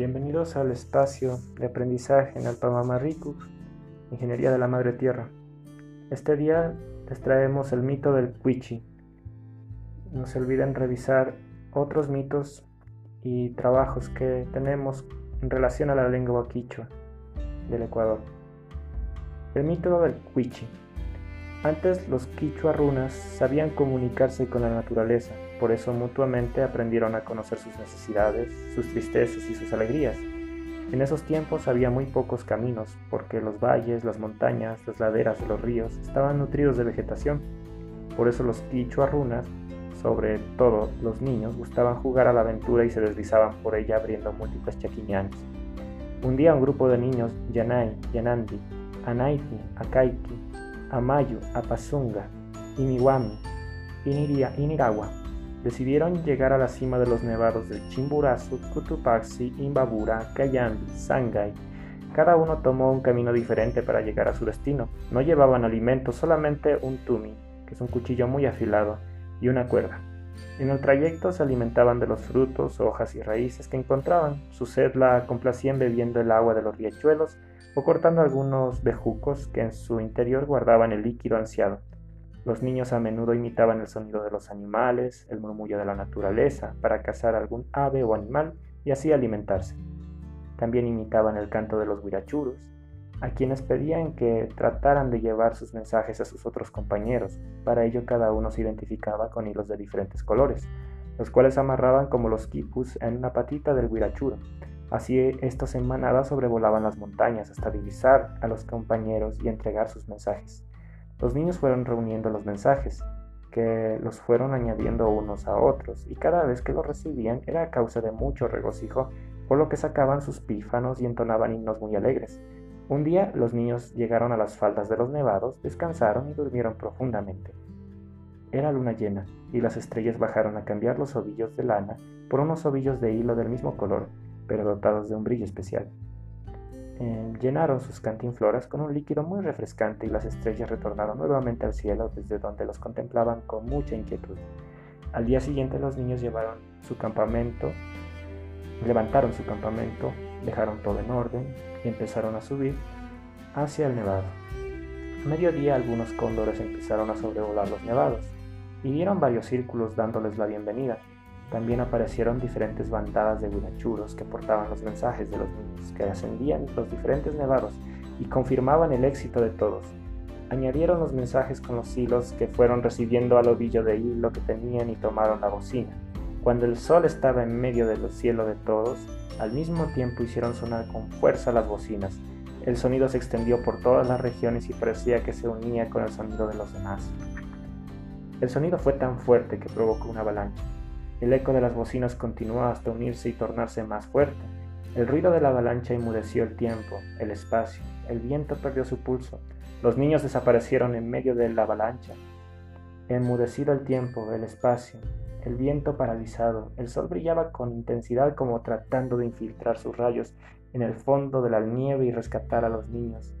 Bienvenidos al espacio de aprendizaje en Alpamamarricu, Ingeniería de la Madre Tierra. Este día les traemos el mito del Quichi. No se olviden revisar otros mitos y trabajos que tenemos en relación a la lengua quichua del Ecuador. El mito del Quichi. Antes los quichua runas sabían comunicarse con la naturaleza, por eso mutuamente aprendieron a conocer sus necesidades, sus tristezas y sus alegrías. En esos tiempos había muy pocos caminos, porque los valles, las montañas, las laderas de los ríos estaban nutridos de vegetación. Por eso los quichua runas, sobre todo los niños, gustaban jugar a la aventura y se deslizaban por ella abriendo múltiples chaquiñanes. Un día un grupo de niños, Yanay, Yanandi, Anaiti, Akaiki, Amayu, Apazunga, Imiwami, Iniragua, decidieron llegar a la cima de los nevados de Chimborazo, Cotopaxi, Imbabura, Cayambi, Sangay. Cada uno tomó un camino diferente para llegar a su destino. No llevaban alimento, solamente un tumi, que es un cuchillo muy afilado, y una cuerda. En el trayecto se alimentaban de los frutos, hojas y raíces que encontraban. Su sed la complacían bebiendo el agua de los riachuelos o cortando algunos bejucos que en su interior guardaban el líquido ansiado. Los niños a menudo imitaban el sonido de los animales, el murmullo de la naturaleza, para cazar algún ave o animal y así alimentarse. También imitaban el canto de los huirachuros, a quienes pedían que trataran de llevar sus mensajes a sus otros compañeros. Para ello cada uno se identificaba con hilos de diferentes colores, los cuales amarraban como los quipus en una patita del huirachuro. Así estos en manada sobrevolaban las montañas hasta divisar a los compañeros y entregar sus mensajes. Los niños fueron reuniendo los mensajes, que los fueron añadiendo unos a otros, y cada vez que los recibían era causa de mucho regocijo, por lo que sacaban sus pífanos y entonaban himnos muy alegres. Un día los niños llegaron a las faldas de los nevados, descansaron y durmieron profundamente. Era luna llena, y las estrellas bajaron a cambiar los ovillos de lana por unos ovillos de hilo del mismo color, pero dotados de un brillo especial. Eh, llenaron sus cantinfloras con un líquido muy refrescante y las estrellas retornaron nuevamente al cielo desde donde los contemplaban con mucha inquietud. Al día siguiente los niños llevaron su campamento, levantaron su campamento, dejaron todo en orden y empezaron a subir hacia el nevado. A mediodía algunos cóndores empezaron a sobrevolar los nevados y dieron varios círculos dándoles la bienvenida. También aparecieron diferentes bandadas de guirachuros que portaban los mensajes de los niños, que ascendían los diferentes nevados y confirmaban el éxito de todos. Añadieron los mensajes con los hilos que fueron recibiendo al ovillo de hilo que tenían y tomaron la bocina. Cuando el sol estaba en medio del cielo de todos, al mismo tiempo hicieron sonar con fuerza las bocinas. El sonido se extendió por todas las regiones y parecía que se unía con el sonido de los demás. El sonido fue tan fuerte que provocó una avalancha. El eco de las bocinas continuó hasta unirse y tornarse más fuerte. El ruido de la avalancha inmudeció el tiempo, el espacio, el viento perdió su pulso, los niños desaparecieron en medio de la avalancha. Enmudecido el tiempo, el espacio, el viento paralizado, el sol brillaba con intensidad como tratando de infiltrar sus rayos en el fondo de la nieve y rescatar a los niños.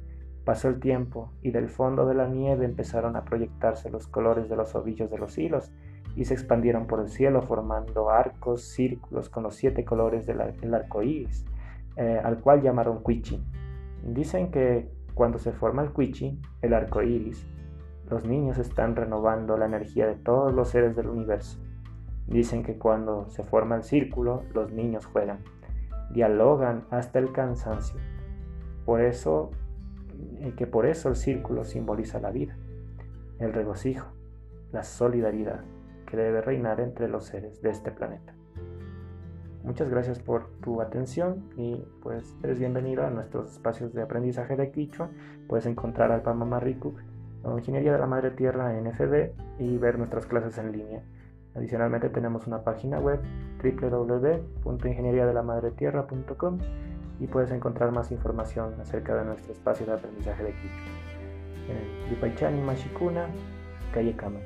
Pasó el tiempo y del fondo de la nieve empezaron a proyectarse los colores de los ovillos de los hilos y se expandieron por el cielo formando arcos, círculos con los siete colores del arco iris, eh, al cual llamaron Quichi. Dicen que cuando se forma el Quichi, el arco iris, los niños están renovando la energía de todos los seres del universo. Dicen que cuando se forma el círculo, los niños juegan, dialogan hasta el cansancio. Por eso, que por eso el círculo simboliza la vida, el regocijo, la solidaridad que debe reinar entre los seres de este planeta. Muchas gracias por tu atención y pues eres bienvenido a nuestros espacios de aprendizaje de Quichua. Puedes encontrar al Pamamariku o Ingeniería de la Madre Tierra en FB y ver nuestras clases en línea. Adicionalmente tenemos una página web www.ingenieriadelamadretierra.com y puedes encontrar más información acerca de nuestro espacio de aprendizaje de Quichua. En Yupaichani Mashikuna, calle Cama.